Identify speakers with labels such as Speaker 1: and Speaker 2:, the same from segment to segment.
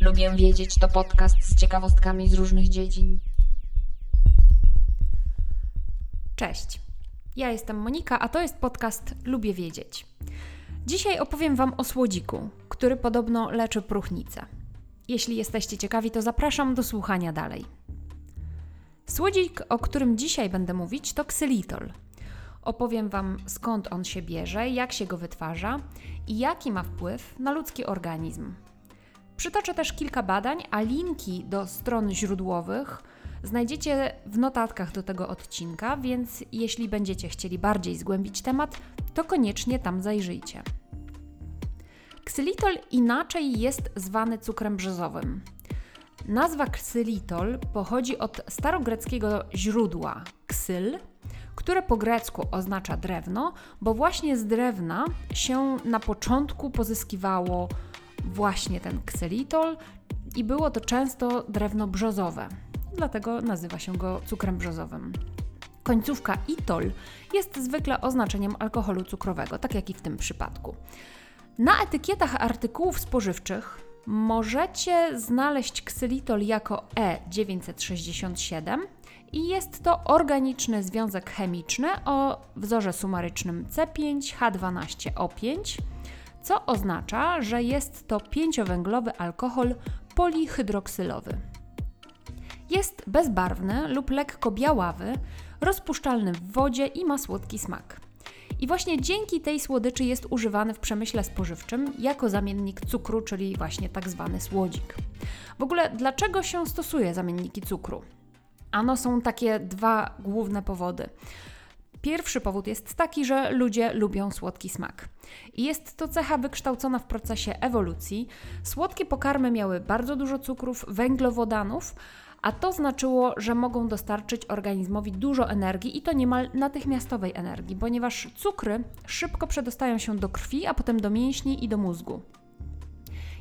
Speaker 1: Lubię wiedzieć to podcast z ciekawostkami z różnych dziedzin.
Speaker 2: Cześć. Ja jestem Monika, a to jest podcast Lubię wiedzieć. Dzisiaj opowiem Wam o słodziku, który podobno leczy próchnicę. Jeśli jesteście ciekawi, to zapraszam do słuchania dalej. Słodzik, o którym dzisiaj będę mówić, to ksylitol. Opowiem Wam skąd on się bierze, jak się go wytwarza i jaki ma wpływ na ludzki organizm. Przytoczę też kilka badań, a linki do stron źródłowych znajdziecie w notatkach do tego odcinka, więc jeśli będziecie chcieli bardziej zgłębić temat, to koniecznie tam zajrzyjcie. Ksylitol inaczej jest zwany cukrem brzozowym. Nazwa ksylitol pochodzi od starogreckiego źródła ksyl, które po grecku oznacza drewno, bo właśnie z drewna się na początku pozyskiwało właśnie ten ksylitol i było to często drewno brzozowe. Dlatego nazywa się go cukrem brzozowym. Końcówka itol jest zwykle oznaczeniem alkoholu cukrowego, tak jak i w tym przypadku. Na etykietach artykułów spożywczych możecie znaleźć ksylitol jako E967 i jest to organiczny związek chemiczny o wzorze sumarycznym C5H12O5, co oznacza, że jest to pięciowęglowy alkohol polihydroksylowy. Jest bezbarwny lub lekko białawy, rozpuszczalny w wodzie i ma słodki smak. I właśnie dzięki tej słodyczy jest używany w przemyśle spożywczym jako zamiennik cukru, czyli właśnie tak zwany słodzik. W ogóle dlaczego się stosuje zamienniki cukru? Ano są takie dwa główne powody. Pierwszy powód jest taki, że ludzie lubią słodki smak. I jest to cecha wykształcona w procesie ewolucji. Słodkie pokarmy miały bardzo dużo cukrów, węglowodanów, a to znaczyło, że mogą dostarczyć organizmowi dużo energii i to niemal natychmiastowej energii, ponieważ cukry szybko przedostają się do krwi, a potem do mięśni i do mózgu.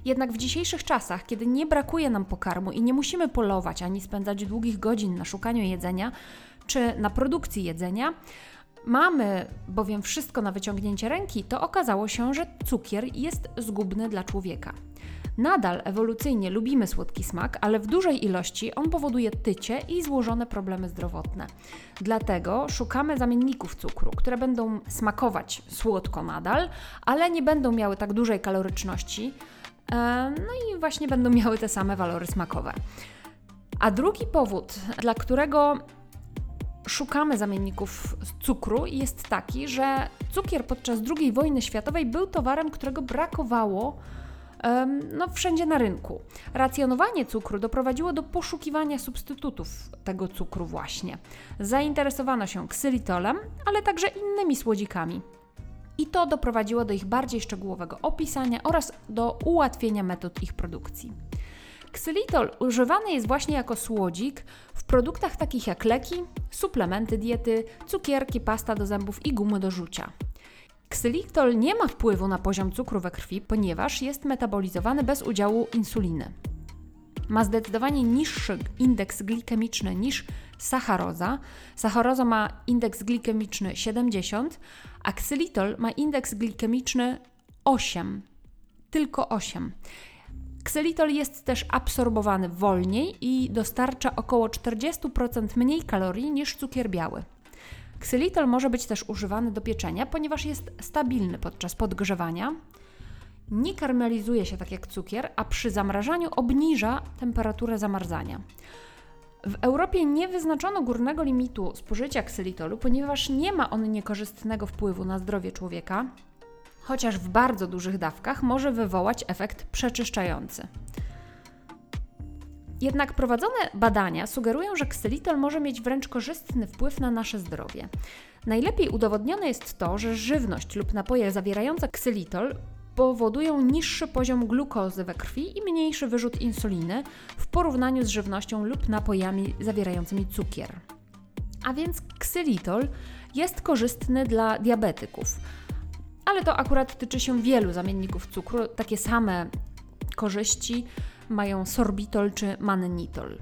Speaker 2: Jednak w dzisiejszych czasach, kiedy nie brakuje nam pokarmu i nie musimy polować ani spędzać długich godzin na szukaniu jedzenia czy na produkcji jedzenia, mamy bowiem wszystko na wyciągnięcie ręki, to okazało się, że cukier jest zgubny dla człowieka. Nadal ewolucyjnie lubimy słodki smak, ale w dużej ilości on powoduje tycie i złożone problemy zdrowotne. Dlatego szukamy zamienników cukru, które będą smakować słodko nadal, ale nie będą miały tak dużej kaloryczności, e, no i właśnie będą miały te same walory smakowe. A drugi powód, dla którego szukamy zamienników cukru, jest taki, że cukier podczas II wojny światowej był towarem, którego brakowało no, wszędzie na rynku. Racjonowanie cukru doprowadziło do poszukiwania substytutów tego cukru właśnie. Zainteresowano się ksylitolem, ale także innymi słodzikami. I to doprowadziło do ich bardziej szczegółowego opisania oraz do ułatwienia metod ich produkcji. Ksylitol używany jest właśnie jako słodzik w produktach takich jak leki, suplementy diety, cukierki, pasta do zębów i gumy do rzucia. Ksylitol nie ma wpływu na poziom cukru we krwi, ponieważ jest metabolizowany bez udziału insuliny. Ma zdecydowanie niższy indeks glikemiczny niż sacharoza. Sacharoza ma indeks glikemiczny 70, a ksylitol ma indeks glikemiczny 8. Tylko 8. Ksylitol jest też absorbowany wolniej i dostarcza około 40% mniej kalorii niż cukier biały. Ksylitol może być też używany do pieczenia, ponieważ jest stabilny podczas podgrzewania. Nie karmelizuje się tak jak cukier, a przy zamrażaniu obniża temperaturę zamarzania. W Europie nie wyznaczono górnego limitu spożycia ksylitolu, ponieważ nie ma on niekorzystnego wpływu na zdrowie człowieka, chociaż w bardzo dużych dawkach może wywołać efekt przeczyszczający. Jednak prowadzone badania sugerują, że ksylitol może mieć wręcz korzystny wpływ na nasze zdrowie. Najlepiej udowodnione jest to, że żywność lub napoje zawierające ksylitol powodują niższy poziom glukozy we krwi i mniejszy wyrzut insuliny w porównaniu z żywnością lub napojami zawierającymi cukier. A więc ksylitol jest korzystny dla diabetyków. Ale to akurat tyczy się wielu zamienników cukru. Takie same korzyści mają sorbitol czy mannitol.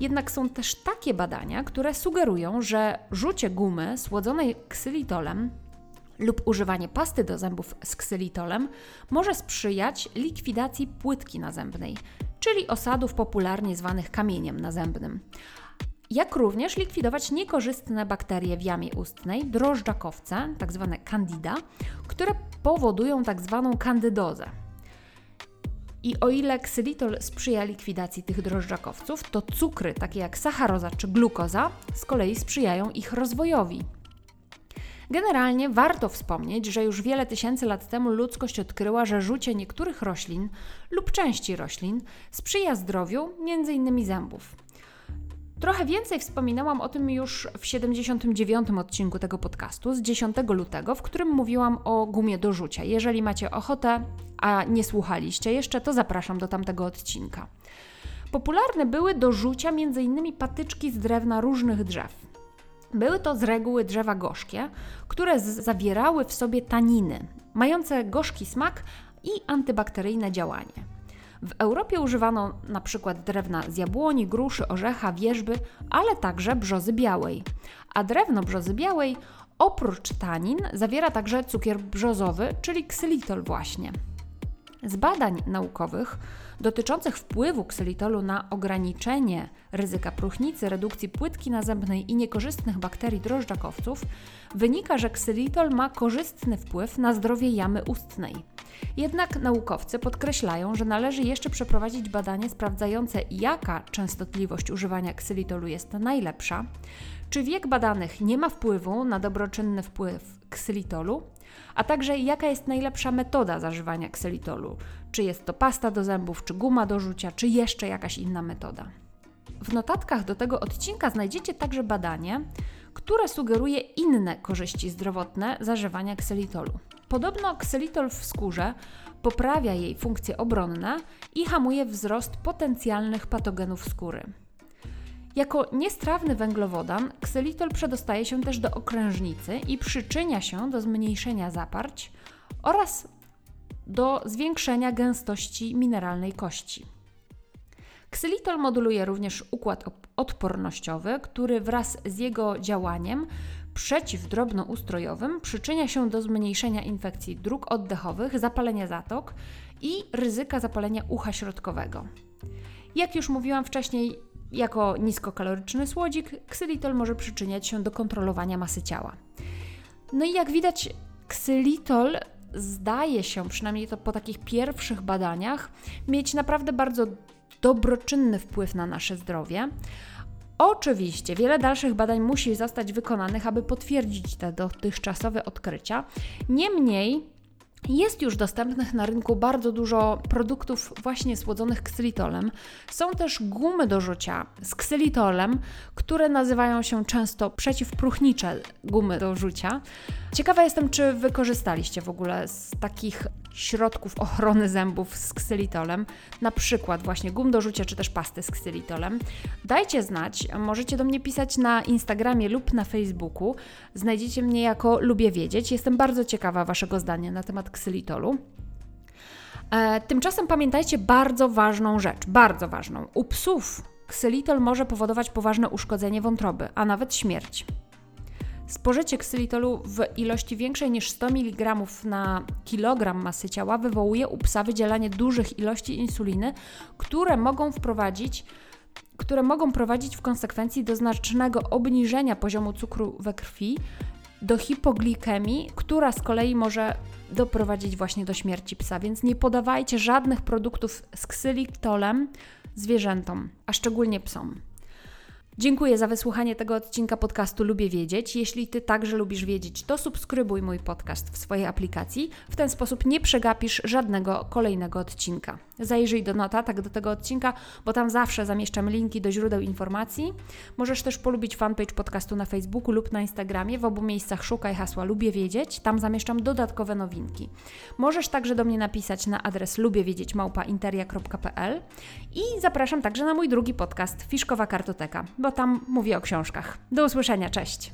Speaker 2: Jednak są też takie badania, które sugerują, że rzucie gumy słodzonej ksylitolem lub używanie pasty do zębów z ksylitolem może sprzyjać likwidacji płytki nazębnej, czyli osadów popularnie zwanych kamieniem nazębnym. Jak również likwidować niekorzystne bakterie w jamie ustnej, drożdżakowce, tzw. Tak candida, które powodują tzw. Tak kandydozę. I o ile ksylitol sprzyja likwidacji tych drożdżakowców, to cukry takie jak sacharoza czy glukoza z kolei sprzyjają ich rozwojowi. Generalnie warto wspomnieć, że już wiele tysięcy lat temu ludzkość odkryła, że rzucie niektórych roślin lub części roślin sprzyja zdrowiu, m.in. zębów. Trochę więcej wspominałam o tym już w 79 odcinku tego podcastu z 10 lutego, w którym mówiłam o gumie do rzucia. Jeżeli macie ochotę, a nie słuchaliście jeszcze, to zapraszam do tamtego odcinka. Popularne były do rzucia m.in. patyczki z drewna różnych drzew. Były to z reguły drzewa gorzkie, które zawierały w sobie taniny, mające gorzki smak i antybakteryjne działanie. W Europie używano na przykład drewna z jabłoni, gruszy, orzecha, wierzby, ale także brzozy białej. A drewno brzozy białej oprócz tanin zawiera także cukier brzozowy, czyli ksylitol właśnie. Z badań naukowych dotyczących wpływu ksylitolu na ograniczenie ryzyka próchnicy, redukcji płytki nazębnej i niekorzystnych bakterii drożdżakowców wynika, że ksylitol ma korzystny wpływ na zdrowie jamy ustnej. Jednak naukowcy podkreślają, że należy jeszcze przeprowadzić badanie sprawdzające, jaka częstotliwość używania ksylitolu jest najlepsza, czy wiek badanych nie ma wpływu na dobroczynny wpływ ksylitolu, a także jaka jest najlepsza metoda zażywania ksylitolu, czy jest to pasta do zębów, czy guma do rzucia, czy jeszcze jakaś inna metoda. W notatkach do tego odcinka znajdziecie także badanie, które sugeruje inne korzyści zdrowotne zażywania ksylitolu. Podobno ksylitol w skórze poprawia jej funkcje obronne i hamuje wzrost potencjalnych patogenów skóry. Jako niestrawny węglowodan, ksylitol przedostaje się też do okrężnicy i przyczynia się do zmniejszenia zaparć oraz do zwiększenia gęstości mineralnej kości. Ksylitol moduluje również układ odpornościowy, który wraz z jego działaniem przeciwdrobnoustrojowym przyczynia się do zmniejszenia infekcji dróg oddechowych, zapalenia zatok i ryzyka zapalenia ucha środkowego. Jak już mówiłam wcześniej, jako niskokaloryczny słodzik, ksylitol może przyczyniać się do kontrolowania masy ciała. No i jak widać, ksylitol zdaje się, przynajmniej to po takich pierwszych badaniach, mieć naprawdę bardzo dobroczynny wpływ na nasze zdrowie. Oczywiście wiele dalszych badań musi zostać wykonanych, aby potwierdzić te dotychczasowe odkrycia. Niemniej jest już dostępnych na rynku bardzo dużo produktów właśnie słodzonych ksylitolem. Są też gumy do rzucia z ksylitolem, które nazywają się często przeciwpruchnicze gumy do rzucia. Ciekawa jestem, czy wykorzystaliście w ogóle z takich środków ochrony zębów z ksylitolem, na przykład właśnie gum do rzucia, czy też pasty z ksylitolem. Dajcie znać, możecie do mnie pisać na Instagramie lub na Facebooku. Znajdziecie mnie jako Lubię Wiedzieć. Jestem bardzo ciekawa Waszego zdania na temat ksylitolu. E, tymczasem pamiętajcie bardzo ważną rzecz, bardzo ważną. U psów ksylitol może powodować poważne uszkodzenie wątroby, a nawet śmierć. Spożycie ksylitolu w ilości większej niż 100 mg na kilogram masy ciała wywołuje u psa wydzielanie dużych ilości insuliny, które mogą wprowadzić które mogą prowadzić w konsekwencji do znacznego obniżenia poziomu cukru we krwi, do hipoglikemii, która z kolei może doprowadzić właśnie do śmierci psa. Więc nie podawajcie żadnych produktów z ksylitolem zwierzętom, a szczególnie psom. Dziękuję za wysłuchanie tego odcinka podcastu Lubię Wiedzieć. Jeśli Ty także lubisz wiedzieć, to subskrybuj mój podcast w swojej aplikacji. W ten sposób nie przegapisz żadnego kolejnego odcinka. Zajrzyj do notatek do tego odcinka, bo tam zawsze zamieszczam linki do źródeł informacji. Możesz też polubić fanpage podcastu na Facebooku lub na Instagramie. W obu miejscach szukaj hasła Lubię Wiedzieć. Tam zamieszczam dodatkowe nowinki. Możesz także do mnie napisać na adres lubiewiedzieć.interia.pl i zapraszam także na mój drugi podcast Fiszkowa Kartoteka, bo tam mówię o książkach. Do usłyszenia, cześć!